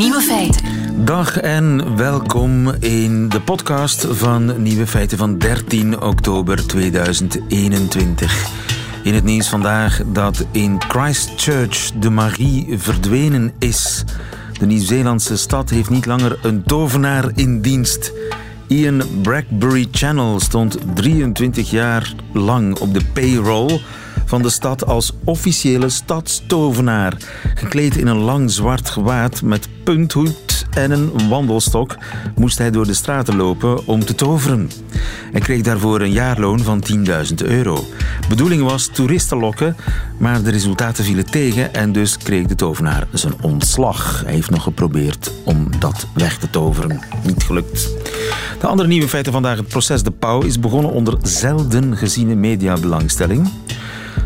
Nieuwe feiten. Dag en welkom in de podcast van Nieuwe Feiten van 13 oktober 2021. In het nieuws vandaag dat in Christchurch de magie verdwenen is. De Nieuw-Zeelandse stad heeft niet langer een tovenaar in dienst. Ian Bradbury Channel stond 23 jaar lang op de payroll van de stad als officiële stadstovenaar. Gekleed in een lang zwart gewaad met punthoed en een wandelstok moest hij door de straten lopen om te toveren. Hij kreeg daarvoor een jaarloon van 10.000 euro. Bedoeling was toeristen lokken, maar de resultaten vielen tegen en dus kreeg de tovenaar zijn ontslag. Hij heeft nog geprobeerd om dat weg te toveren. Niet gelukt. De andere nieuwe feiten vandaag. Het proces De Pauw is begonnen onder zelden geziene mediabelangstelling.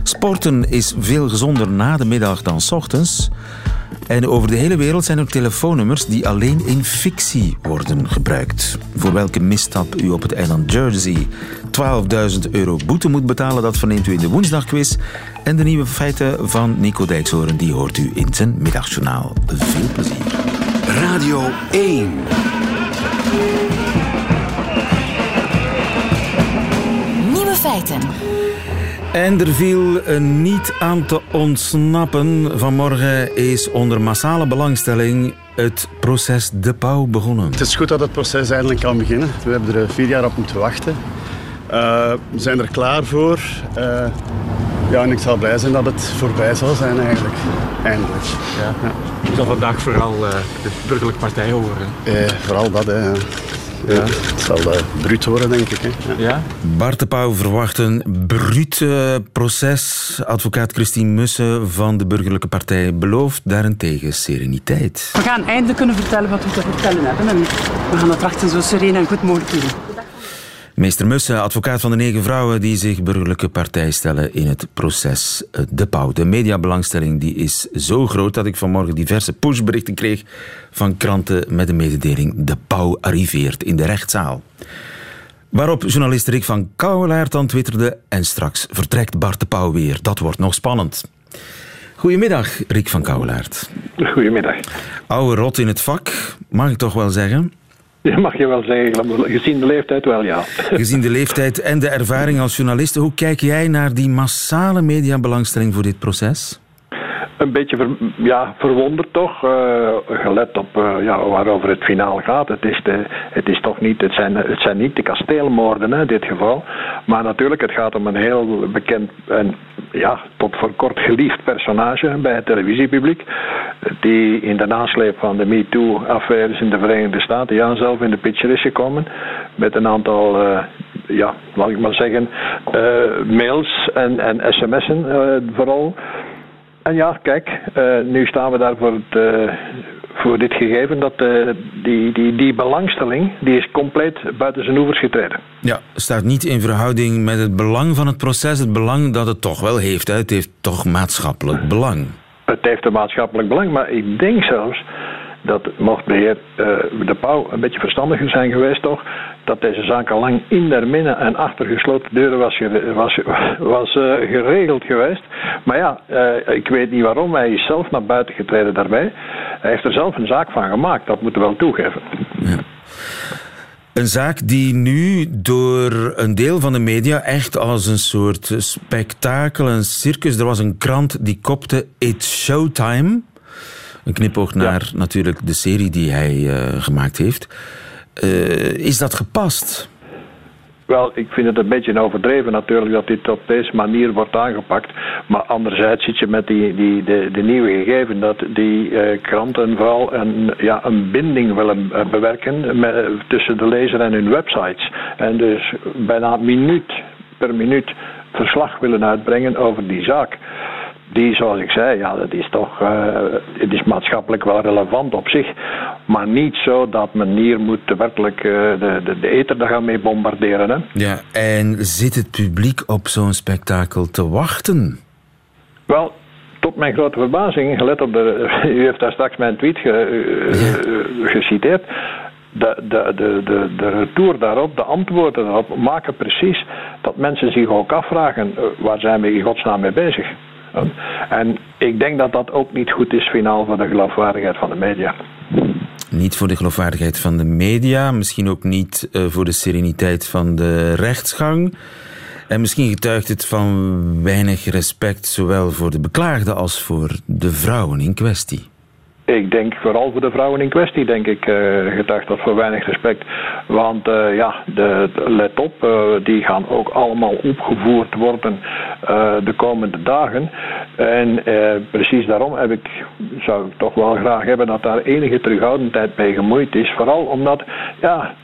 Sporten is veel gezonder na de middag dan s ochtends. En over de hele wereld zijn er telefoonnummers die alleen in fictie worden gebruikt. Voor welke misstap u op het eiland Jersey 12.000 euro boete moet betalen, dat verneemt u in de woensdagquiz. En de nieuwe feiten van Nico Dijkshoorn, die hoort u in zijn middagjournaal. Veel plezier. Radio 1. Nieuwe feiten. En er viel een niet aan te ontsnappen. Vanmorgen is onder massale belangstelling het proces De Pauw begonnen. Het is goed dat het proces eindelijk kan beginnen. We hebben er vier jaar op moeten wachten. Uh, we zijn er klaar voor. Uh, ja, en ik zal blij zijn dat het voorbij zal zijn eigenlijk. Eindelijk. Ja. Ja. Ik zal vandaag vooral uh, de burgerlijke partij horen. Eh, vooral dat, hè. Ja, het zal uh, bruut worden, denk ik. Hè. Ja. ja? Bart de Pauw verwacht een bruut uh, proces. Advocaat Christine Mussen van de Burgerlijke Partij belooft daarentegen sereniteit. We gaan eindelijk kunnen vertellen wat we te vertellen hebben. En we gaan dat trachten zo sereen en goed mogelijk te doen. Meester Mussen, advocaat van de negen vrouwen die zich burgerlijke partij stellen in het proces De Pauw. De mediabelangstelling die is zo groot dat ik vanmorgen diverse pushberichten kreeg van kranten met de mededeling De Pauw arriveert in de rechtszaal. Waarop journalist Rick van Kouwelaert dan twitterde en straks vertrekt Bart de Pauw weer. Dat wordt nog spannend. Goedemiddag, Rick van Kouwelaert. Goedemiddag. Oude rot in het vak, mag ik toch wel zeggen? Ja, mag je wel zeggen. Gezien de leeftijd wel, ja. Gezien de leeftijd en de ervaring als journalist, hoe kijk jij naar die massale mediabelangstelling voor dit proces? Een beetje ja, verwonderd toch, uh, gelet op uh, ja, waarover het finaal gaat. Het is, het is toch niet, het zijn, het zijn niet de kasteelmoorden hè, in dit geval. Maar natuurlijk, het gaat om een heel bekend en ja, tot voor kort geliefd personage bij het televisiepubliek. Die in de nasleep van de MeToo-affaires in de Verenigde Staten ja, zelf in de picture is gekomen. Met een aantal, uh, ja, laat ik maar zeggen, mails en, en sms'en vooral. En ja, kijk, uh, nu staan we daar voor, het, uh, voor dit gegeven dat uh, die, die, die belangstelling die is compleet buiten zijn oevers getreden. Ja, staat niet in verhouding met het belang van het proces, het belang dat het toch wel heeft. Hè? Het heeft toch maatschappelijk belang. Het heeft een maatschappelijk belang, maar ik denk zelfs dat mocht de heer uh, De Pauw een beetje verstandiger zijn geweest toch, dat deze zaak al lang in der minne en achter gesloten deuren was, was, was uh, geregeld geweest. Maar ja, uh, ik weet niet waarom, hij is zelf naar buiten getreden daarbij. Hij heeft er zelf een zaak van gemaakt, dat moeten we wel toegeven. Ja. Een zaak die nu door een deel van de media echt als een soort spektakel, een circus. Er was een krant die kopte It's Showtime. Een knipoog naar ja. natuurlijk de serie die hij uh, gemaakt heeft. Uh, is dat gepast? Wel, ik vind het een beetje overdreven natuurlijk dat dit op deze manier wordt aangepakt. Maar anderzijds zit je met die, die, de, de nieuwe gegeven dat die uh, kranten vooral een, ja, een binding willen bewerken met, tussen de lezer en hun websites. En dus bijna minuut per minuut verslag willen uitbrengen over die zaak die, zoals ik zei, ja, dat is toch uh, het is maatschappelijk wel relevant op zich. Maar niet zo dat men hier moet werkelijk uh, de, de, de eter daar gaan mee bombarderen. Hè. Ja, en zit het publiek op zo'n spektakel te wachten? Wel, tot mijn grote verbazing, gelet op de. U heeft daar straks mijn tweet ge, ja. geciteerd. De, de, de, de, de retour daarop, de antwoorden daarop, maken precies dat mensen zich ook afvragen: waar zijn we in godsnaam mee bezig? En ik denk dat dat ook niet goed is finaal voor de geloofwaardigheid van de media. Niet voor de geloofwaardigheid van de media, misschien ook niet uh, voor de sereniteit van de rechtsgang. En misschien getuigt het van weinig respect, zowel voor de beklaagde als voor de vrouwen in kwestie. Ik denk vooral voor de vrouwen in kwestie, denk ik, uh, getuigt dat voor weinig respect. Want uh, ja, de, let op, uh, die gaan ook allemaal opgevoerd worden de komende dagen. En precies daarom heb ik, zou ik toch wel graag hebben dat daar enige terughoudendheid mee gemoeid is. Vooral omdat, ja,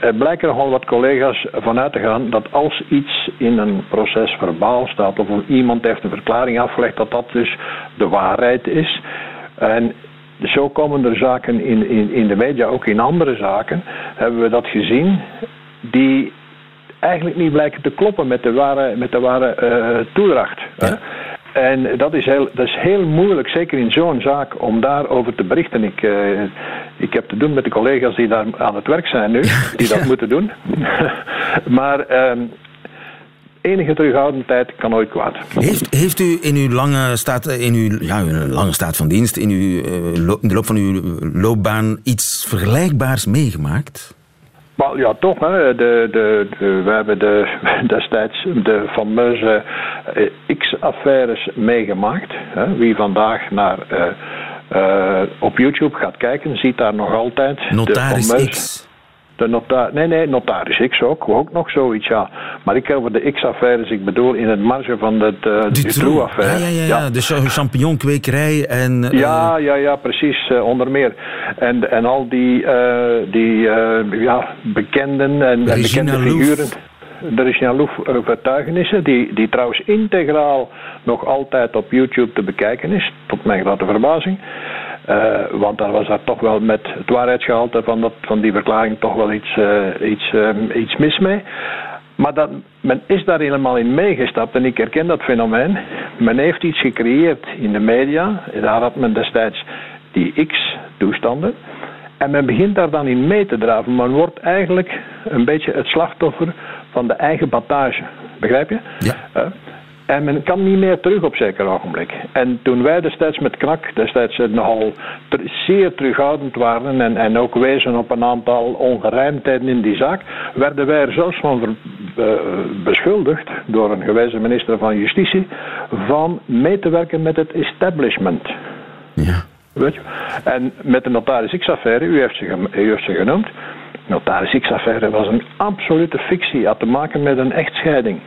er blijken nogal wat collega's vanuit te gaan dat als iets in een proces verbaal staat of iemand heeft een verklaring afgelegd, dat dat dus de waarheid is. En zo komen er zaken in, in, in de media, ook in andere zaken, hebben we dat gezien, die eigenlijk niet blijken te kloppen met de ware, met de ware uh, toedracht. En dat is, heel, dat is heel moeilijk, zeker in zo'n zaak, om daarover te berichten. Ik, uh, ik heb te doen met de collega's die daar aan het werk zijn nu, die dat moeten doen. maar uh, enige terughoudendheid kan nooit kwaad. Heeft, heeft u in uw lange staat, in uw, ja, uw lange staat van dienst, in, uw, uh, in de loop van uw loopbaan, iets vergelijkbaars meegemaakt? Well, ja, toch. Hè. De, de, de, we hebben de, destijds de fameuze uh, X-affaires meegemaakt. Hè. Wie vandaag naar, uh, uh, op YouTube gaat kijken, ziet daar nog altijd Notaris de fameuze... X. De nota nee, nee, notaris X ook. Ook nog zoiets, ja. Maar ik over de X-affaires, ik bedoel in het marge van het, uh, de Dutroux-affaire. Ja, ja, ja, ja, de champignonkwekerij en... Uh... Ja, ja, ja, precies, uh, onder meer. En, en al die, die ja, bekenden en, en bekende figuren... De Regina Loef getuigenissen, die, die trouwens integraal nog altijd op YouTube te bekijken is, tot mijn grote verbazing. Uh, want daar was daar toch wel met het waarheidsgehalte van, dat, van die verklaring toch wel iets, uh, iets, um, iets mis mee. Maar dat, men is daar helemaal in meegestapt en ik herken dat fenomeen. Men heeft iets gecreëerd in de media. Daar had men destijds die X-toestanden. En men begint daar dan in mee te draven. Men wordt eigenlijk een beetje het slachtoffer van de eigen battage. Begrijp je? Ja. Uh, en men kan niet meer terug op zeker ogenblik. En toen wij destijds met KNAK destijds nogal zeer terughoudend waren en, en ook wezen op een aantal ongerijmdheden in die zaak, werden wij er zelfs van ver, uh, beschuldigd door een gewezen minister van Justitie van mee te werken met het establishment. Ja. Weet je? En met de Notaris X-affaire, u, heeft ze, u heeft ze genoemd, Notaris X-affaire was een absolute fictie, had te maken met een echtscheiding.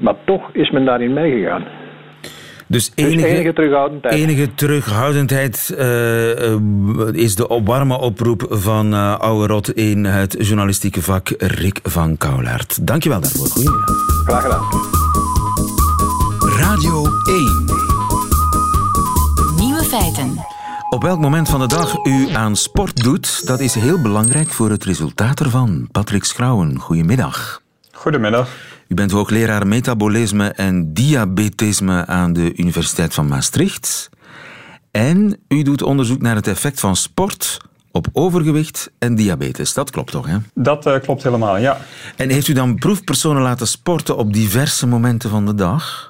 Maar toch is men daarin meegegaan. Dus enige, dus enige terughoudendheid. Enige terughoudendheid uh, is de warme oproep van uh, oude rot in het journalistieke vak Rick van Koulaert. Dankjewel daarvoor. Goedemiddag. Graag gedaan. Radio 1. Nieuwe feiten. Op welk moment van de dag u aan sport doet, dat is heel belangrijk voor het resultaat ervan. Patrick Schrouwen, goedemiddag. Goedemiddag. U bent hoogleraar metabolisme en diabetisme aan de Universiteit van Maastricht. En u doet onderzoek naar het effect van sport op overgewicht en diabetes. Dat klopt toch, hè? Dat uh, klopt helemaal, ja. En heeft u dan proefpersonen laten sporten op diverse momenten van de dag?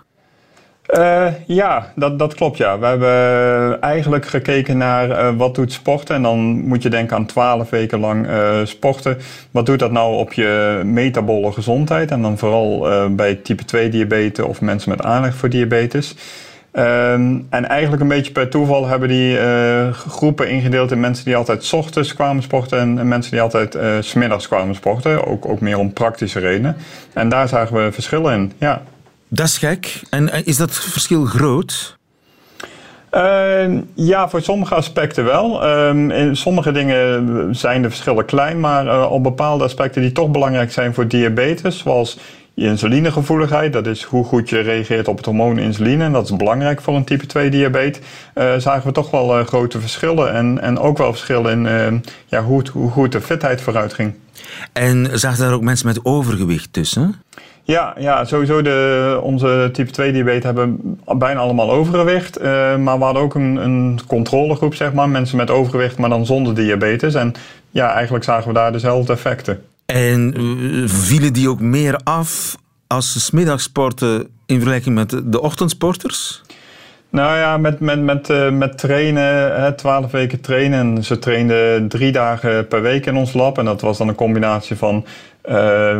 Uh, ja, dat, dat klopt ja. We hebben eigenlijk gekeken naar uh, wat doet sporten. En dan moet je denken aan twaalf weken lang uh, sporten. Wat doet dat nou op je metabole gezondheid? En dan vooral bij type 2 diabetes of mensen met aanleg voor diabetes. Um, en eigenlijk een beetje per toeval hebben die groepen ingedeeld in mensen die altijd s ochtends kwamen sporten en, en mensen die altijd s smiddags kwamen sporten. Ook, ook meer om praktische redenen. En daar zagen we verschillen in, ja. Dat is gek. En is dat verschil groot? Uh, ja, voor sommige aspecten wel. Uh, in sommige dingen zijn de verschillen klein, maar uh, op bepaalde aspecten die toch belangrijk zijn voor diabetes, zoals je insulinegevoeligheid, dat is hoe goed je reageert op het hormoon insuline, en dat is belangrijk voor een type 2 diabetes, uh, zagen we toch wel grote verschillen en, en ook wel verschillen in ja, hoe, hoe goed de fitheid vooruit ging. En zagen daar ook mensen met overgewicht tussen? Ja, ja sowieso de, onze type 2 diabetes hebben bijna allemaal overgewicht. Uh, maar we hadden ook een, een controlegroep, zeg maar. Mensen met overgewicht, maar dan zonder diabetes. En ja, eigenlijk zagen we daar dezelfde effecten. En uh, vielen die ook meer af als ze smiddags sporten in vergelijking met de ochtendsporters? Nou ja, met, met, met, uh, met trainen, twaalf weken trainen. En ze trainden drie dagen per week in ons lab. En dat was dan een combinatie van uh,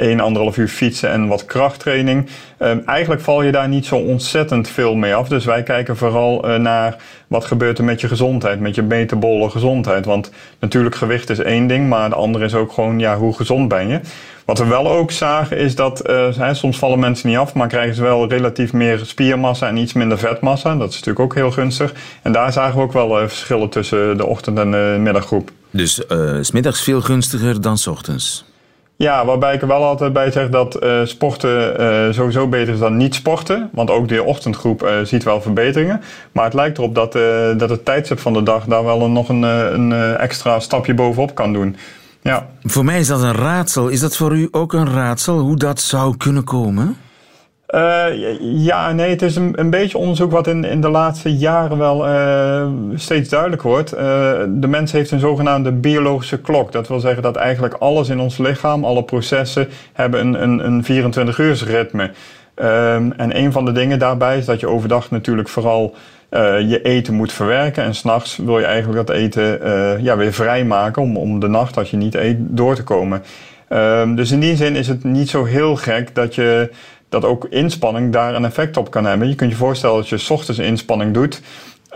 1, anderhalf uur fietsen en wat krachttraining. Uh, eigenlijk val je daar niet zo ontzettend veel mee af. Dus wij kijken vooral uh, naar wat gebeurt er met je gezondheid, met je metabole gezondheid. Want natuurlijk gewicht is één ding, maar de andere is ook gewoon ja, hoe gezond ben je. Wat we wel ook zagen is dat uh, soms vallen mensen niet af, maar krijgen ze wel relatief meer spiermassa en iets minder vetmassa. Dat is natuurlijk ook heel gunstig. En daar zagen we ook wel uh, verschillen tussen de ochtend- en de middaggroep. Dus uh, smiddags veel gunstiger dan s ochtends? Ja, waarbij ik er wel altijd bij zeg dat uh, sporten uh, sowieso beter is dan niet sporten. Want ook de ochtendgroep uh, ziet wel verbeteringen. Maar het lijkt erop dat, dat het tijdstip van de dag daar wel een, nog een, een extra stapje bovenop kan doen. Ja. Voor mij is dat een raadsel. Is dat voor u ook een raadsel hoe dat zou kunnen komen? Uh, ja, nee, het is een, een, beetje onderzoek wat in, in de laatste jaren wel uh, steeds duidelijk wordt. Uh, de mens heeft een zogenaamde biologische klok. Dat wil zeggen dat eigenlijk alles in ons lichaam, alle processen, hebben een, een, een 24 uur ritme. Ehm, en een van de dingen daarbij is dat je overdag natuurlijk vooral je eten moet verwerken. En s'nachts wil je eigenlijk dat eten ja, weer vrijmaken om, om de nacht, als je niet eet, door te komen. Um, dus in die zin is het niet zo heel gek dat je dat ook inspanning daar een effect op kan hebben. Je kunt je voorstellen dat je s ochtends inspanning doet.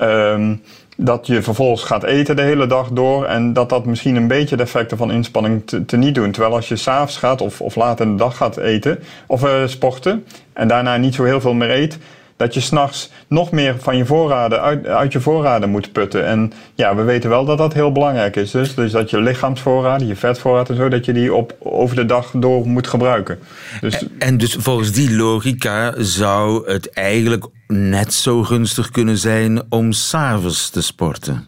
Um, dat je vervolgens gaat eten de hele dag door en dat dat misschien een beetje de effecten van inspanning te, niet doen. Terwijl als je s'avonds gaat of, of laat in de dag gaat eten of uh, sporten en daarna niet zo heel veel meer eet, dat je s'nachts nog meer van je voorraden uit, uit, je voorraden moet putten. En ja, we weten wel dat dat heel belangrijk is. Dus, dus dat je lichaamsvoorraden, je vetvoorraad en zo, dat je die op, over de dag door moet gebruiken. Dus, en, en dus volgens die logica zou het eigenlijk net zo gunstig kunnen zijn om s'avonds te sporten.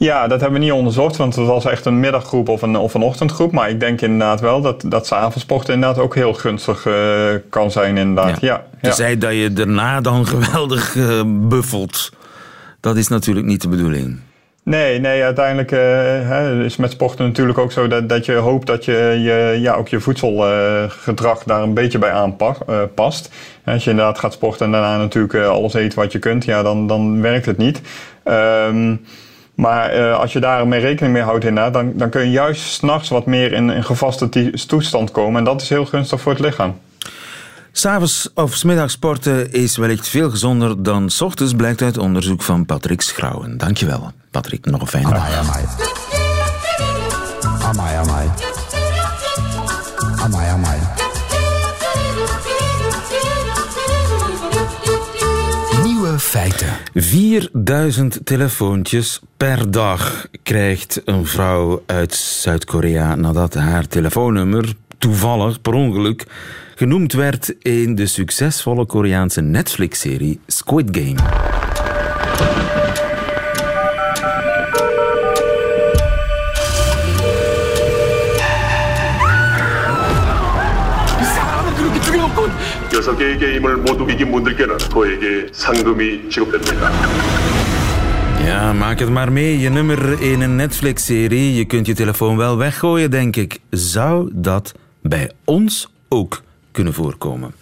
Ja, dat hebben we niet onderzocht, want het was echt een middaggroep of een, of een ochtendgroep. Maar ik denk inderdaad wel dat, dat s'avondsporten inderdaad ook heel gunstig uh, kan zijn inderdaad. Ja. Ja, ja. dat je daarna dan geweldig uh, buffelt. Dat is natuurlijk niet de bedoeling. Nee, nee, uiteindelijk uh, hè, is met sporten natuurlijk ook zo dat, dat je hoopt dat je, je ja, ook je voedselgedrag daar een beetje bij aanpast. Als je inderdaad gaat sporten en daarna natuurlijk alles eet wat je kunt, ja, dan, dan werkt het niet. Um, maar uh, als je daarmee rekening mee houdt inderdaad, dan, dan kun je juist s'nachts wat meer in een gevaste toestand komen. En dat is heel gunstig voor het lichaam. S'avonds of smiddags sporten is wellicht veel gezonder dan s ochtends, blijkt uit onderzoek van Patrick Schrouwen. Dankjewel, Patrick. Nog een fijne dag. Amai, amai. Amai, amai. Amai, feiten. 4000 telefoontjes per dag krijgt een vrouw uit Zuid-Korea nadat haar telefoonnummer toevallig per ongeluk genoemd werd in de succesvolle Koreaanse Netflix-serie Squid Game. 여섯 개의 게임을 모두 이긴 분들께는 저에게 상금이 지급됩니다. Ja, maak het maar mee. Je nummer in een Netflix-serie. Je kunt je telefoon wel weggooien, denk ik. Zou dat bij ons ook kunnen voorkomen?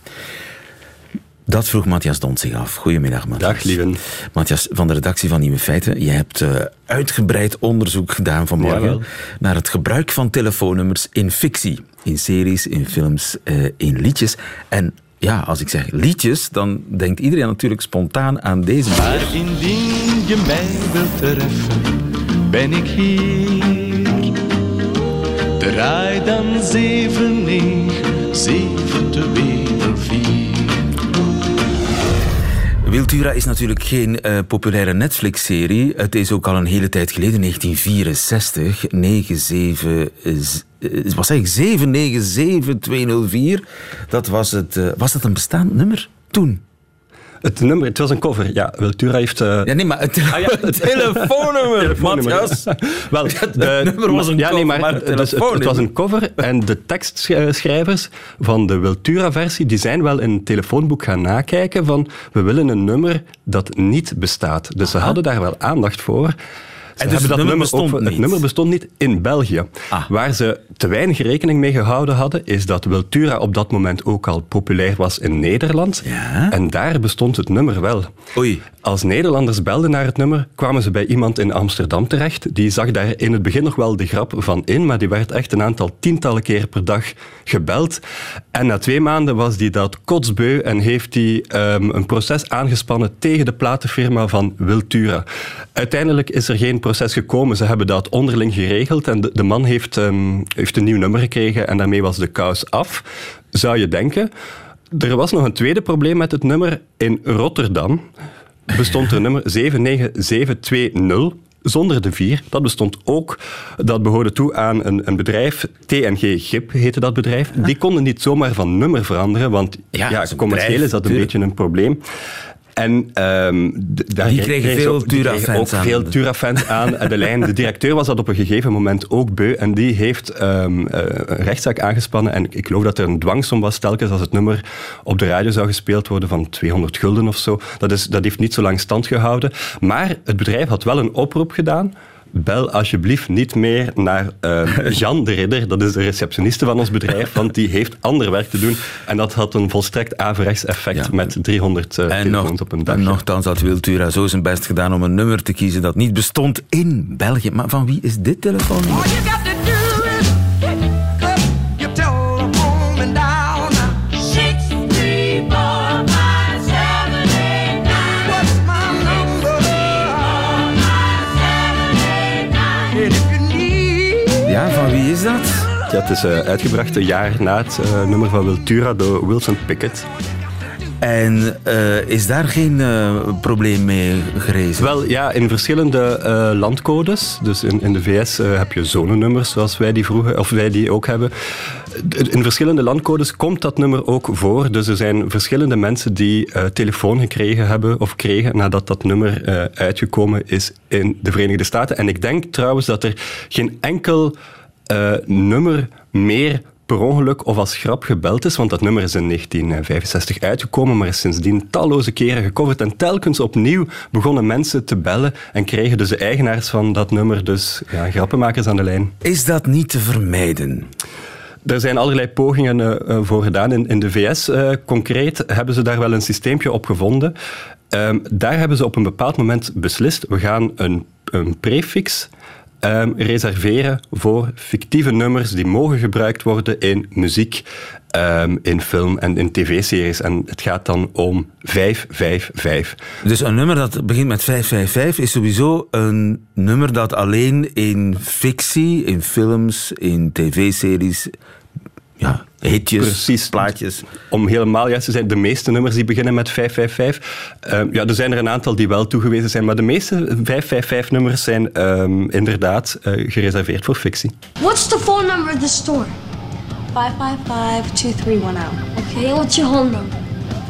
Dat vroeg Matthias Dont zich af. Goedemiddag, Matthias. Dag, lieven. Matthias van de redactie van Nieuwe Feiten. Je hebt uh, uitgebreid onderzoek gedaan vanmorgen Jawel. naar het gebruik van telefoonnummers in fictie. In series, in films, uh, in liedjes. En ja, als ik zeg liedjes, dan denkt iedereen natuurlijk spontaan aan deze Maar indien je mij wilt treffen, ben ik hier. Draai dan 7, 9, 7, 2, 4. Wiltura is natuurlijk geen uh, populaire Netflix-serie. Het is ook al een hele tijd geleden, 1964. 97, uh, wat zeg ik, 797204. Dat was het. Uh, was dat een bestaand nummer toen? Het nummer, het was een cover. Ja, Wiltura heeft... Uh... Ja, nee, maar het, ah, ja, het telefoonnummer, Matthias. Wel, het nummer was een ja, cover, nee, maar, maar het, dus, het, was een cover en de tekstschrijvers van de Wiltura-versie, die zijn wel in een telefoonboek gaan nakijken van we willen een nummer dat niet bestaat. Dus Aha. ze hadden daar wel aandacht voor. Dus het nummer ook- bestond niet? Het nummer bestond niet in België. Ah. Waar ze te weinig rekening mee gehouden hadden, is dat Wiltura op dat moment ook al populair was in Nederland. Ja. En daar bestond het nummer wel. Oei. Als Nederlanders belden naar het nummer, kwamen ze bij iemand in Amsterdam terecht. Die zag daar in het begin nog wel de grap van in, maar die werd echt een aantal tientallen keer per dag gebeld. En na twee maanden was die dat kotsbeu en heeft hij ehm, een proces aangespannen tegen de platenfirma van Wiltura. Uiteindelijk is er geen proces gekomen. Ze hebben dat onderling geregeld en de, de man heeft, ehm, heeft een nieuw nummer gekregen en daarmee was de kous af, zou je denken. Er was nog een tweede probleem met het nummer. In Rotterdam bestond er nummer 79720 zonder de 4. Dat bestond ook. Dat behoorde toe aan een, een bedrijf, TNG GIP heette dat bedrijf. Die konden niet zomaar van nummer veranderen, want Ja, commercieel is dat een beetje een probleem. En ehm, daar Die kregen veel Tura-fans aan. veel Tura-fans aan de lijn. De directeur was dat op een gegeven moment ook beu en die heeft ehm, eh, een rechtszaak aangespannen. En ik geloof dat er een dwangsom was telkens als het nummer op de radio zou gespeeld worden van 200 gulden of zo. Dat, is, dat heeft niet zo lang stand gehouden. Maar het bedrijf had wel een oproep gedaan. Bel alsjeblieft niet meer naar eh, Jan de Ridder, dat is de receptioniste van ons bedrijf, want die heeft ander werk te doen. En dat had een volstrekt averechts effect Ja. met 300 eh En, telefoons nog, op een dag. en nogthans had Wiltura zo zijn best gedaan om een nummer te kiezen dat niet bestond in België. Maar van wie is dit telefoonnummer? Ja, van wie is dat? Ja, het is eh, uitgebracht een jaar na het eh, nummer van Wiltura door Wilson Pickett. En eh, is daar geen probleem mee gerezen? Wel, ja, in verschillende landcodes. Dus in, in de VS heb je zonenummers, zoals wij die vroeger, of wij die ook hebben. In verschillende landcodes komt dat nummer ook voor. Dus er zijn verschillende mensen die telefoon gekregen hebben of kregen nadat dat nummer uitgekomen is in de Verenigde Staten. En ik denk trouwens dat er geen enkel eh, nummer meer per ongeluk of als grap gebeld is, want dat nummer is in 1965 uitgekomen, maar is sindsdien talloze keren gecoverd en telkens opnieuw begonnen mensen te bellen en kregen dus de eigenaars van dat nummer dus ja, grappenmakers aan de lijn. Is dat niet te vermijden? Er zijn allerlei pogingen eh, eh, voor gedaan. In, in de VS concreet hebben ze daar wel een systeempje op gevonden. Ehm, daar hebben ze op een bepaald moment beslist, we gaan een, een prefix ehm, reserveren voor fictieve nummers die mogen gebruikt worden in muziek, ehm, in film en in tv-series. En het gaat dan om 555. Dus een nummer dat begint met 555 is sowieso een nummer dat alleen in fictie, in films, in tv-series, ja, hitjes, Precies. plaatjes. Om helemaal juist te zijn, de meeste nummers die beginnen met 555. Ehm, ja, er zijn er een aantal die wel toegewezen zijn, maar de meeste 555-nummers zijn ehm, inderdaad eh, gereserveerd voor fictie. What's the phone number of the store? 555-2310. Okay, what's your home number? 555-3812.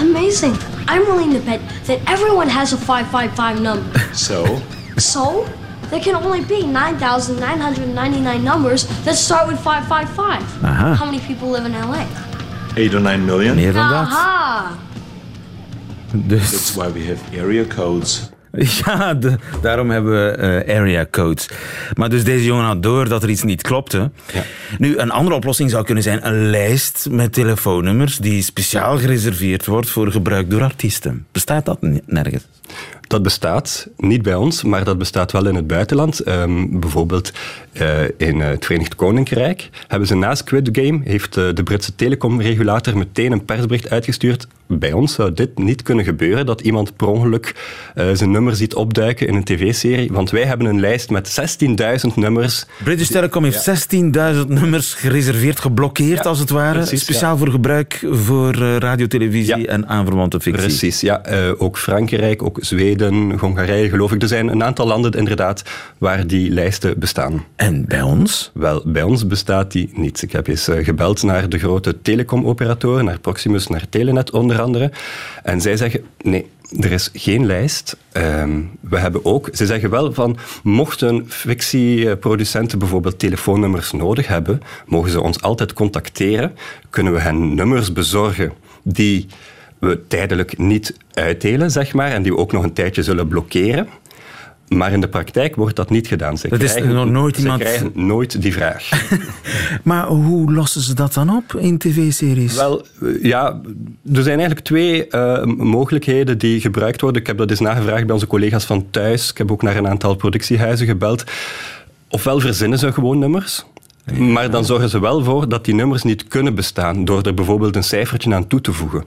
Amazing. I'm willing to bet that everyone has a 555 number. So? So, there can only be 9,999 numbers that start with 555. Aha. How many people live in LA? 8 or 9 million? Meer dan dat. Aha! Dus, That's why we have area codes. ja, de- daarom hebben we eh, area codes. Maar dus deze jongen had door dat er iets niet klopte. Nu, een andere oplossing zou kunnen zijn een lijst met telefoonnummers die speciaal gereserveerd wordt voor gebruik door artiesten. Bestaat dat nergens? Dat bestaat niet bij ons, maar dat bestaat wel in het buitenland. Ehm, bijvoorbeeld eh, in eh, het Verenigd Koninkrijk hebben ze na Squid Game heeft eh, de Britse telecomregulator meteen een persbericht uitgestuurd. Bij ons zou dit niet kunnen gebeuren, dat iemand per ongeluk eh, zijn nummer ziet opduiken in een tv-serie. Want wij hebben een lijst met 16.000 nummers. British Telecom heeft 16.000 nummers gereserveerd, geblokkeerd als het ware. precies, speciaal voor gebruik voor eh, radio, televisie en aanverwante fictie. Precies, ja. Eh, ook Frankrijk, ook Zweden, Hongarije, geloof ik. Er zijn een aantal landen inderdaad waar die lijsten bestaan. En bij ons? Wel, bij ons bestaat die niet. Ik heb eens gebeld naar de grote telecomoperatoren, naar Proximus, naar Telenet onder En zij zeggen, nee, er is geen lijst. Ehm, we hebben ook, ze zeggen wel van, mochten fictieproducenten bijvoorbeeld telefoonnummers nodig hebben, mogen ze ons altijd contacteren. Kunnen we hen nummers bezorgen die we tijdelijk niet uitdelen, zeg maar, en die we ook nog een tijdje zullen blokkeren. Maar in de praktijk wordt dat niet gedaan. Ze Dat is krijgen, nog nooit ze iemand- krijgen nooit die vraag. Maar hoe lossen ze dat dan op in tv-series? Wel, eh, ja, er zijn eigenlijk twee eh, mogelijkheden die gebruikt worden. Ik heb dat eens nagevraagd bij onze collega's van thuis. Ik heb ook naar een aantal productiehuizen gebeld. Ofwel verzinnen ze gewoon nummers. Maar dan zorgen ze wel voor dat die nummers niet kunnen bestaan door er bijvoorbeeld een cijfertje aan toe te voegen.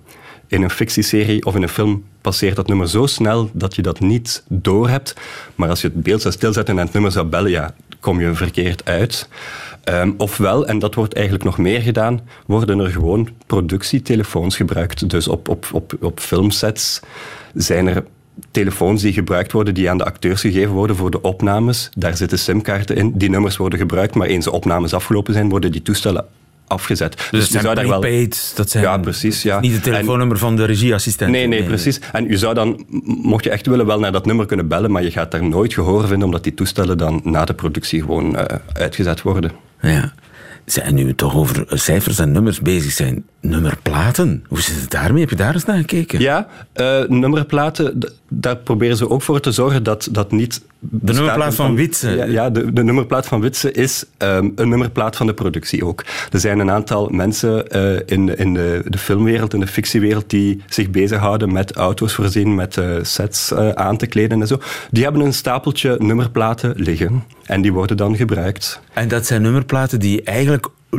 In een fictieserie of in een film passeert dat nummer zo snel dat je dat niet doorhebt. Maar als je het beeld zou stilzetten en het nummer zou bellen, ja, kom je verkeerd uit. Ehm, ofwel, en dat wordt eigenlijk nog meer gedaan, worden er gewoon productietelefoons gebruikt. Dus op, op, op, op filmsets zijn er telefoons die gebruikt worden, die aan de acteurs gegeven worden voor de opnames. Daar zitten simkaarten in. Die nummers worden gebruikt, maar eens de opnames afgelopen zijn, worden die toestellen afgezet. Dus, zijn zou daar wel- dat zijn Ja, precies. Ja. niet het telefoonnummer van de regieassistent. Nee, nee, precies. En je zou dan, mocht je echt willen, wel naar dat nummer kunnen bellen, maar je gaat daar nooit gehoor vinden, omdat die toestellen dan na de productie gewoon eh, uitgezet worden. Ja. Zijn nu toch over cijfers en nummers bezig zijn? Nummerplaten? Hoe zit het daarmee? Heb je daar eens naar gekeken? Ja, eh, nummerplaten, daar proberen ze ook voor te zorgen dat dat niet... De nummerplaat van Witse. Ja, ja, de, de nummerplaat van Witse is ehm, een nummerplaat van de productie ook. Er zijn een aantal mensen eh, in, in de, de filmwereld, in de fictiewereld, die zich bezighouden met auto's voorzien, met eh, sets aan te kleden en zo. Die hebben een stapeltje nummerplaten liggen en die worden dan gebruikt. En dat zijn nummerplaten die eigenlijk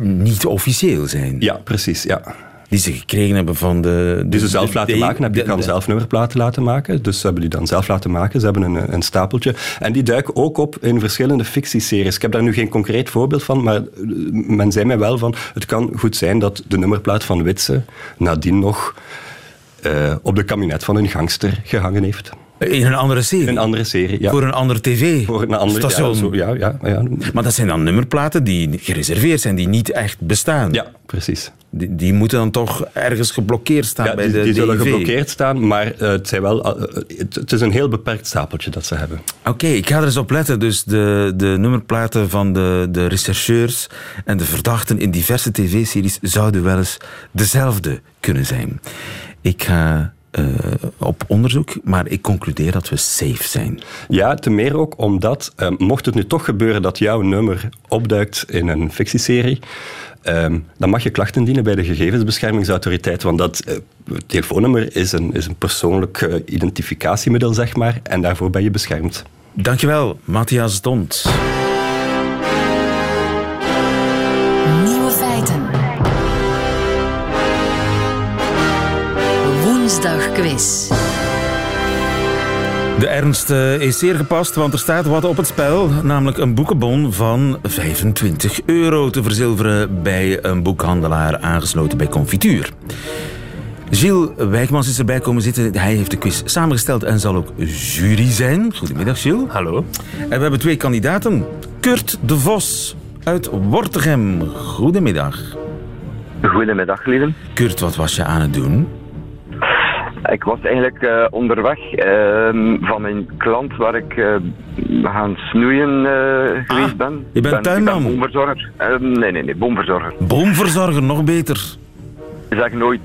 niet officieel zijn. Ja, precies, ja. Die ze gekregen hebben van de... Die ze zelf de- laten de- maken. Heb je de- kan de- zelf nummerplaten laten maken. Dus ze hebben die dan zelf laten maken. Ze hebben een, een stapeltje. En die duiken ook op in verschillende fictieseries. Ik heb daar nu geen concreet voorbeeld van, maar eh, men zei mij wel van... Het kan goed zijn dat de nummerplaat van Witse nadien nog eh, op de kabinet van een gangster gehangen heeft. In een andere serie? In een andere serie, ja. Voor een andere tv? Voor een andere station? Ja, zo, ja, ja, ja. Maar dat zijn dan nummerplaten die gereserveerd zijn, die niet echt bestaan. Ja, precies. Die, die moeten dan toch ergens geblokkeerd staan Ja, bij die, de die zullen geblokkeerd staan, maar eh, het, zijn wel, eh, het, het is een heel beperkt stapeltje dat ze hebben. Oké, ik ga er eens op letten. Dus de, de nummerplaten van de, de rechercheurs en de verdachten in diverse tv-series zouden wel eens dezelfde kunnen zijn. Ik ga eh, op onderzoek, maar ik concludeer dat we safe zijn. Ja, te meer ook omdat, eh, mocht het nu toch gebeuren dat jouw nummer opduikt in een fictieserie, ehm, dan mag je klachten dienen bij de gegevensbeschermingsautoriteit, want dat eh, telefoonnummer is een, is een persoonlijk identificatiemiddel, zeg maar, en daarvoor ben je beschermd. Dankjewel, Matthias Dont. Quiz. De ernst eh, is zeer gepast, want er staat wat op het spel. Namelijk een boekenbon van 25 euro te verzilveren bij een boekhandelaar aangesloten bij Confituur. Gilles Wijkmans is erbij komen zitten. Hij heeft de quiz samengesteld en zal ook jury zijn. Goedemiddag, Gilles. Hallo. En we hebben twee kandidaten. Kurt de Vos uit Wortegem. Goedemiddag. Goedemiddag, lieve. Kurt, wat was je aan het doen? Ik was eigenlijk eh, onderweg ehm, van mijn klant waar ik eh, gaan snoeien eh, geweest ben. Ah, je bent ben, tuinman? Ben boomverzorger. Ehm, nee, nee, nee, boomverzorger. Boomverzorger, nog beter. Zeg nooit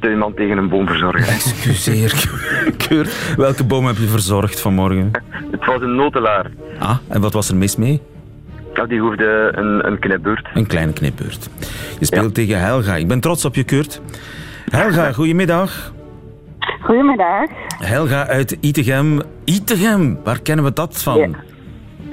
tuinman tegen een boomverzorger. Excuseer, Kurt. Welke boom heb je verzorgd vanmorgen? Het was een notelaar. Ah, en wat was er mis mee? Ja, die hoefde een, een knipbeurt. Een kleine knipbeurt. Je speelt tegen Helga. Ik ben trots op je, Kurt. Helga, goedemiddag. Goedemiddag. Helga uit Itegem. Itegem, waar kennen we dat van?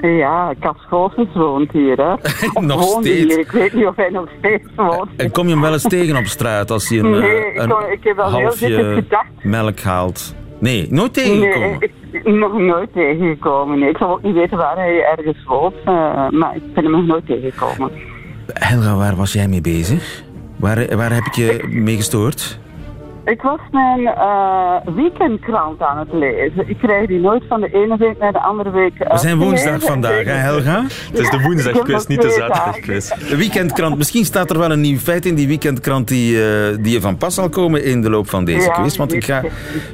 Ja, Kaskoosus woont hier, hè. Nog steeds? Hier. Ik weet niet of hij nog steeds woont. En kom je hem wel eens tegen op straat als hij een, Nee, eh, ik ik heb dikwijls halfje gedacht. melk haalt? Nee, nooit tegengekomen. Nee, ik nog nooit tegengekomen. Nee, ik zal ook niet weten waar hij ergens woont, eh, maar ik ben hem nog nooit tegengekomen. Helga, waar was jij mee bezig? Waar, waar heb ik je mee gestoord? Ik was mijn eh, weekendkrant aan het lezen. Ik krijg die nooit van de ene week naar de andere week We zijn woensdag vandaag, hè, Helga? Het is de woensdagquiz, niet de zaterdagquiz. De weekendkrant. Misschien staat er wel een nieuw feit in die weekendkrant die, eh, die er van pas zal komen in de loop van deze Ja, quiz. Want ik ga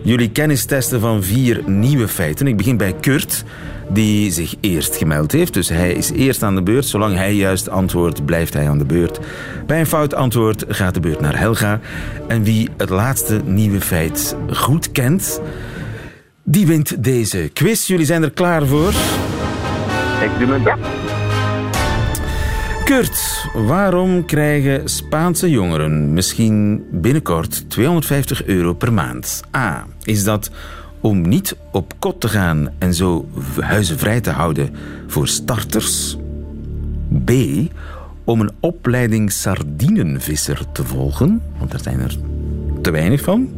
jullie kennis testen van vier nieuwe feiten. Ik begin bij Kurt. Die zich eerst gemeld heeft. Dus hij is eerst aan de beurt. Zolang hij juist antwoordt, blijft hij aan de beurt. Bij een fout antwoord gaat de beurt naar Helga. En wie het laatste nieuwe feit goed kent, die wint deze quiz. Jullie zijn er klaar voor? Ik doe mijn best. Kurt, waarom krijgen Spaanse jongeren misschien binnenkort 250 euro per maand? A. Is dat om niet op kot te gaan en zo huizen vrij te houden voor starters? B. Om een opleiding sardinenvisser te volgen, want daar zijn er te weinig van.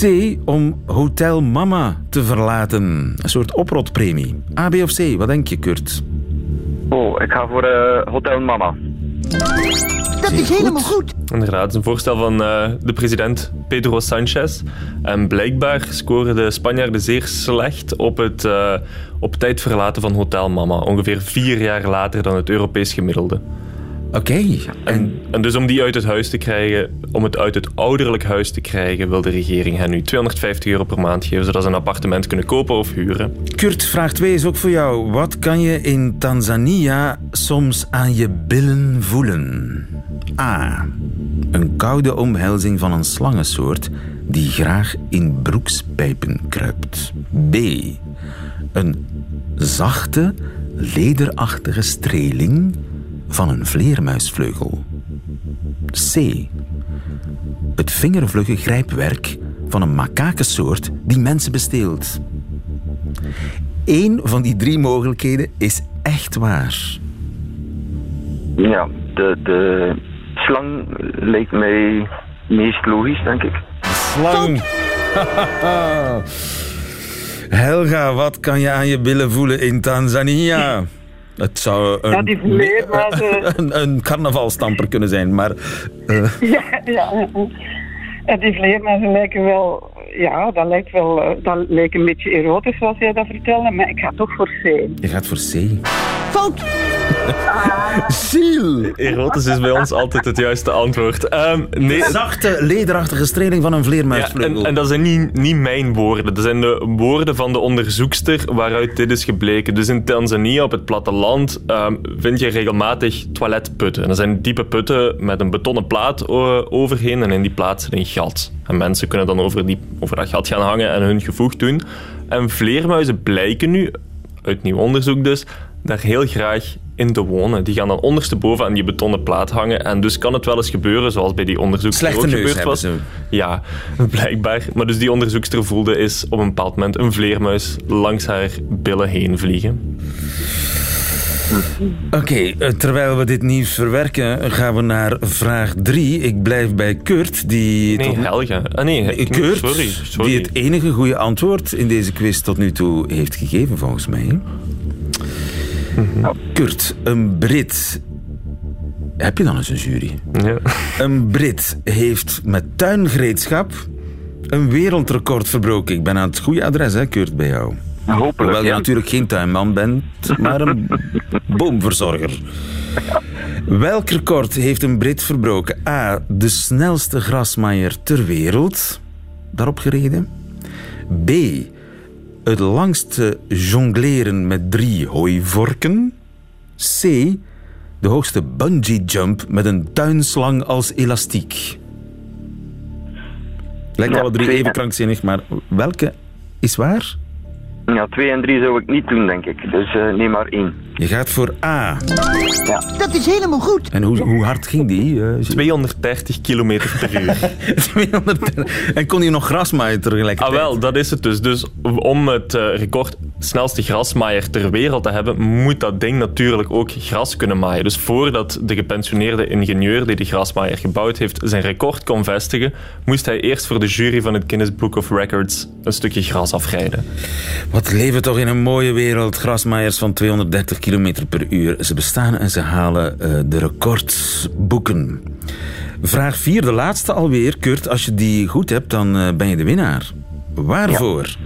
C. Om Hotel Mama te verlaten. Een soort oprotpremie. A, B of C? Wat denk je, Kurt? Oh, ik ga voor eh, Hotel Mama. Dat is helemaal goed. Inderdaad, het is een voorstel van eh, de president Pedro Sanchez. En blijkbaar scoren de Spanjaarden zeer slecht op het eh, op tijd verlaten van Hotel Mama. Ongeveer vier jaar later dan het Europees gemiddelde. Oké. En, en dus om die uit het huis te krijgen, om het uit het ouderlijk huis te krijgen, wil de regering hen nu 250 euro per maand geven, zodat ze een appartement kunnen kopen of huren. Kurt, vraag 2 is ook voor jou. Wat kan je in Tanzania soms aan je billen voelen? A. Een koude omhelzing van een slangensoort die graag in broekspijpen kruipt. B. Een zachte, lederachtige streling van een vleermuisvleugel. C. Het vingervlugge grijpwerk van een makakensoort die mensen besteelt. Eén van die drie mogelijkheden is echt waar. Ja, de, de slang lijkt mij meest logisch, denk ik. Slang. Helga, wat kan je aan je billen voelen in Tanzania? Het zou een, een, een carnavalstamper kunnen zijn, maar... eh, Ja, ja. En die vleermuizen lijken wel... Ja, dat lijkt wel... eh, Dat lijkt een beetje erotisch, zoals jij dat vertelde. Maar ik ga toch voor C. je gaat voor C. Fout. Ziel! Erotisch is bij ons altijd het juiste antwoord. Ehm, nee, Zachte, lederachtige streling van een Ja, vleermuisvleugel. en, en dat zijn niet, niet mijn woorden. Dat zijn de woorden van de onderzoekster waaruit dit is gebleken. Dus in Tanzania, op het platteland, ehm, vind je regelmatig toiletputten. En dat zijn diepe putten met een betonnen plaat overheen. En in die plaat zit een gat. En mensen kunnen dan over, die, over dat gat gaan hangen en hun gevoeg doen. En vleermuizen blijken nu, uit nieuw onderzoek dus, daar heel graag in te wonen. Die gaan dan ondersteboven aan die betonnen plaat hangen. En dus kan het wel eens gebeuren, zoals bij die onderzoekster Slechte ook neus gebeurd was. ze. Ja, blijkbaar. Maar dus die onderzoekster voelde is op een bepaald moment een vleermuis langs haar billen heen vliegen. Oké, eh, terwijl we dit nieuws verwerken, gaan we naar vraag 3. Ik blijf bij Kurt, die... Nee, tot- Helga. Ah, nee, Nee, Kurt, sorry, sorry. die het enige goede antwoord in deze quiz tot nu toe heeft gegeven, volgens mij. Kurt, een Brit. Heb je dan eens een jury? Ja. Een Brit heeft met tuingereedschap een wereldrecord verbroken. Ik ben aan het goede adres, hè, Kurt, bij jou. Hopelijk, Hoewel je ja. natuurlijk geen tuinman bent, maar een boomverzorger. Welk record heeft een Brit verbroken? A. De snelste grasmaaier ter wereld. Daarop gereden. B. Het langste jongleren met drie hooivorken. C. De hoogste bungee jump met een tuinslang als elastiek. Lijkt alle drie even krankzinnig, maar welke is waar? Ja, 2 en 3 zou ik niet doen, denk ik. Dus eh, neem maar 1. Je gaat voor A. Dat is helemaal goed. En hoe, hoe hard ging die? eh, 230 kilometer per uur. 200 en kon hij nog grasmaaien Ah, tegelijkertijd? wel, dat is het dus. Dus om het eh, record snelste grasmaaier ter wereld te hebben, moet dat ding natuurlijk ook gras kunnen maaien. Dus voordat de gepensioneerde ingenieur die de grasmaaier gebouwd heeft zijn record kon vestigen, moest hij eerst voor de jury van het Guinness Book of Records een stukje gras afrijden. Wat leven toch in een mooie wereld. Grasmaaiers van 230 km per uur. Ze bestaan en ze halen eh, de records boeken. Vraag 4, de laatste alweer. Kurt, als je die goed hebt, dan eh, ben je de winnaar. Waarvoor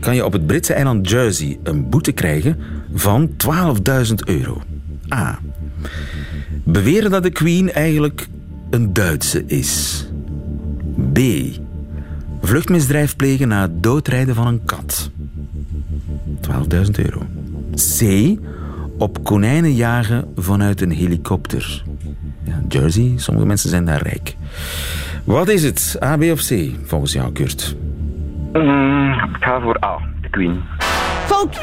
kan je op het Britse eiland Jersey een boete krijgen van 12.000 euro? A. Beweren dat de Queen eigenlijk een Duitse is. B. Vluchtmisdrijf plegen na het doodrijden van een kat. 12.000 euro. C. Op konijnen jagen vanuit een helikopter. Jersey, sommige mensen zijn daar rijk. Wat is het? A, B of C, volgens jou, Kurt? Mm, ik ga voor A, de Queen. Fout!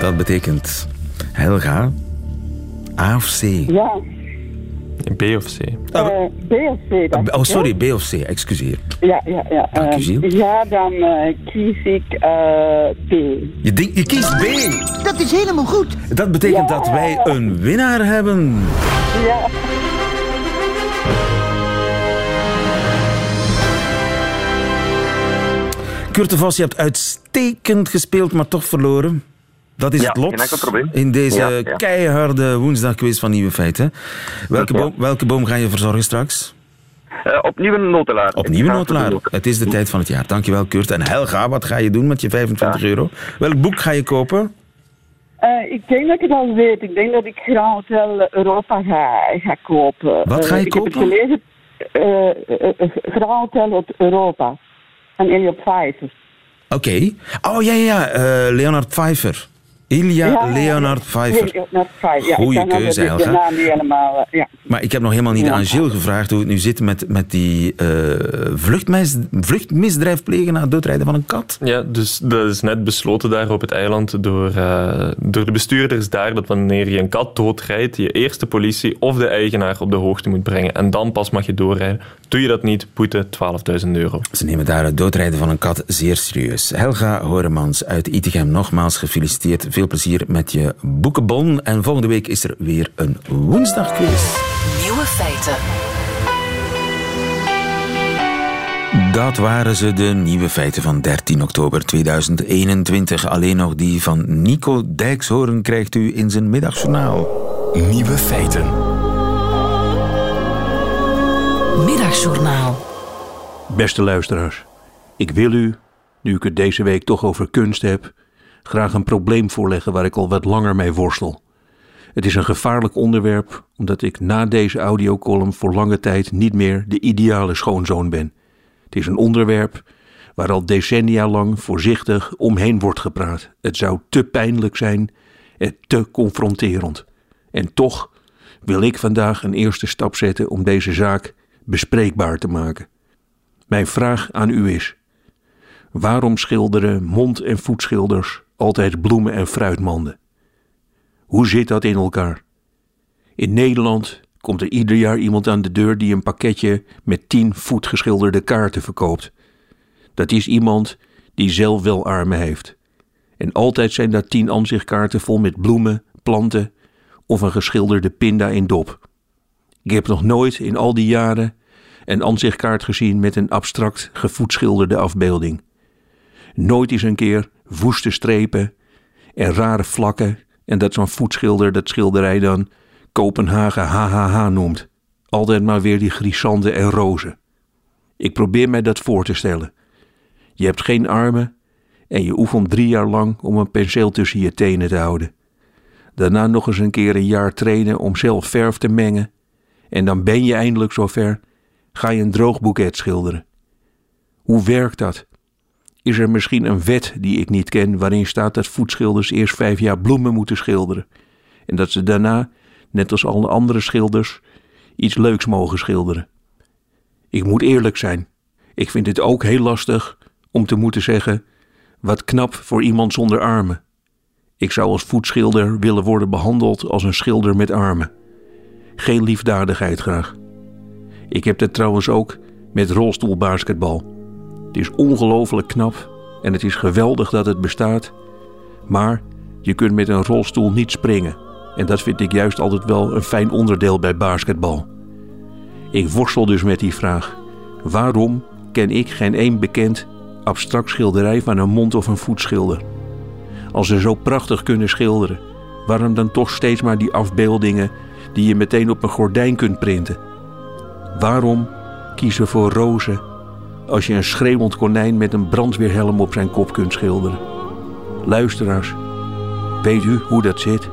Dat betekent Helga, A of C? Ja, B of C? eh, B of C dan. Oh, sorry, B of C, excuseer. Ja, ja, ja. Dank u, eh, Gilles. ja, dan eh, kies ik eh, B. Je, denkt- je kiest B. Dat is helemaal goed. Dat betekent dat wij een winnaar hebben. Ja. Kurt de Vos, je hebt uitstekend gespeeld, maar toch verloren. Dat is Ja, het lot geen enkel probleem. in deze Ja, ja. keiharde woensdagquiz van Nieuwe Feiten. Welke, Ja. boom, welke boom ga je verzorgen straks? Eh, opnieuw een notelaar. Opnieuw een notelaar. Het is de tijd van het jaar. Dankjewel, Kurt. En Helga, wat ga je doen met je 25 euro? Welk boek ga je kopen? Eh, ik denk dat ik het al weet. Ik denk dat ik Grand Hotel Europa ga, ga kopen. Wat ga je Eh, ik kopen? heb het gelezen. Grand Hotel Europa. Van Elliot Pfeiffer. Oké. Oh, ja, ja, ja. eh, Leonard Pfeiffer. Ilja Ja, Leonard Pfeiffer. Leonard Pfeiffer. Ja, Goeie keuze, Helga. naam niet helemaal... eh, ja. Maar ik heb nog helemaal niet Ja. aan Gilles gevraagd hoe het nu zit met, met die eh, vluchtmis, vluchtmisdrijf plegen na het doodrijden van een kat. Ja, dus dat is net besloten daar op het eiland door, eh, door de bestuurders daar dat wanneer je een kat doodrijdt, je eerst de politie of de eigenaar op de hoogte moet brengen. En dan pas mag je doorrijden. Doe je dat niet, boete 12.000 euro. Ze nemen daar het doodrijden van een kat zeer serieus. Helga Horemans uit Itegem, nogmaals gefeliciteerd. Veel plezier met je boekenbon. En volgende week is er weer een woensdagquiz. Nieuwe feiten. Dat waren ze, de nieuwe feiten van 13 oktober 2021. Alleen nog die van Nico Dijkshoorn krijgt u in zijn middagjournaal. Nieuwe feiten. Middagjournaal. Beste luisteraars, ik wil u, nu ik het deze week toch over kunst heb, graag een probleem voorleggen waar ik al wat langer mee worstel. Het is een gevaarlijk onderwerp, omdat ik na deze audiocolumn voor lange tijd niet meer de ideale schoonzoon ben. Het is een onderwerp waar al decennia lang voorzichtig omheen wordt gepraat. Het zou te pijnlijk zijn en te confronterend. En toch wil ik vandaag een eerste stap zetten om deze zaak bespreekbaar te maken. Mijn vraag aan u is: waarom schilderen mond- en voetschilders altijd bloemen en fruitmanden? Hoe zit dat in elkaar? In Nederland komt er ieder jaar iemand aan de deur die een pakketje met tien voetgeschilderde kaarten verkoopt. Dat is iemand die zelf wel armen heeft. En altijd zijn daar tien aanzichtkaarten vol met bloemen, planten of een geschilderde pinda in dop. Ik heb nog nooit in al die jaren een aanzichtkaart gezien met een abstract gevoetschilderde afbeelding. Nooit eens een keer woeste strepen en rare vlakken en dat zo'n voetschilder dat schilderij dan Kopenhagen HHH noemt. Altijd maar weer die grisanten en rozen. Ik probeer mij dat voor te stellen. Je hebt geen armen en je oefent drie jaar lang om een penseel tussen je tenen te houden. Daarna nog eens een keer een jaar trainen om zelf verf te mengen. En dan ben je eindelijk zover, ga je een droogboeket schilderen. Hoe werkt dat? Is er misschien een wet die ik niet ken waarin staat dat voetschilders eerst vijf jaar bloemen moeten schilderen en dat ze daarna, net als alle andere schilders, iets leuks mogen schilderen? Ik moet eerlijk zijn, ik vind het ook heel lastig om te moeten zeggen: wat knap voor iemand zonder armen. Ik zou als voetschilder willen worden behandeld als een schilder met armen. Geen liefdadigheid graag. Ik heb dat trouwens ook met rolstoelbasketbal. Het is ongelooflijk knap en het is geweldig dat het bestaat. Maar je kunt met een rolstoel niet springen. En dat vind ik juist altijd wel een fijn onderdeel bij basketbal. Ik worstel dus met die vraag. Waarom ken ik geen één bekend abstract schilderij van een mond- of een voetschilder? Als ze zo prachtig kunnen schilderen, waarom dan toch steeds maar die afbeeldingen die je meteen op een gordijn kunt printen? Waarom kiezen voor rozen als je een schreeuwend konijn met een brandweerhelm op zijn kop kunt schilderen? Luisteraars, weet u hoe dat zit?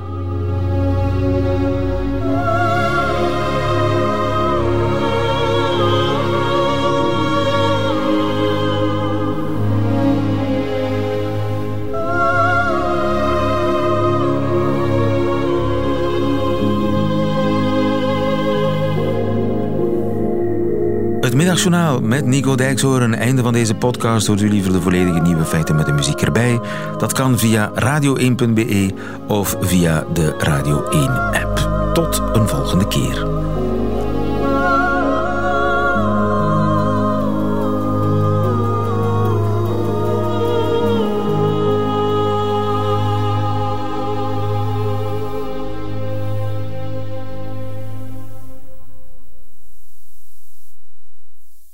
Middagjournaal met Nico Dijkshoorn. Einde van deze podcast. Hoort u liever de volledige nieuwe feiten met de muziek erbij? Dat kan via radio1.be of via de Radio 1 app. Tot een volgende keer.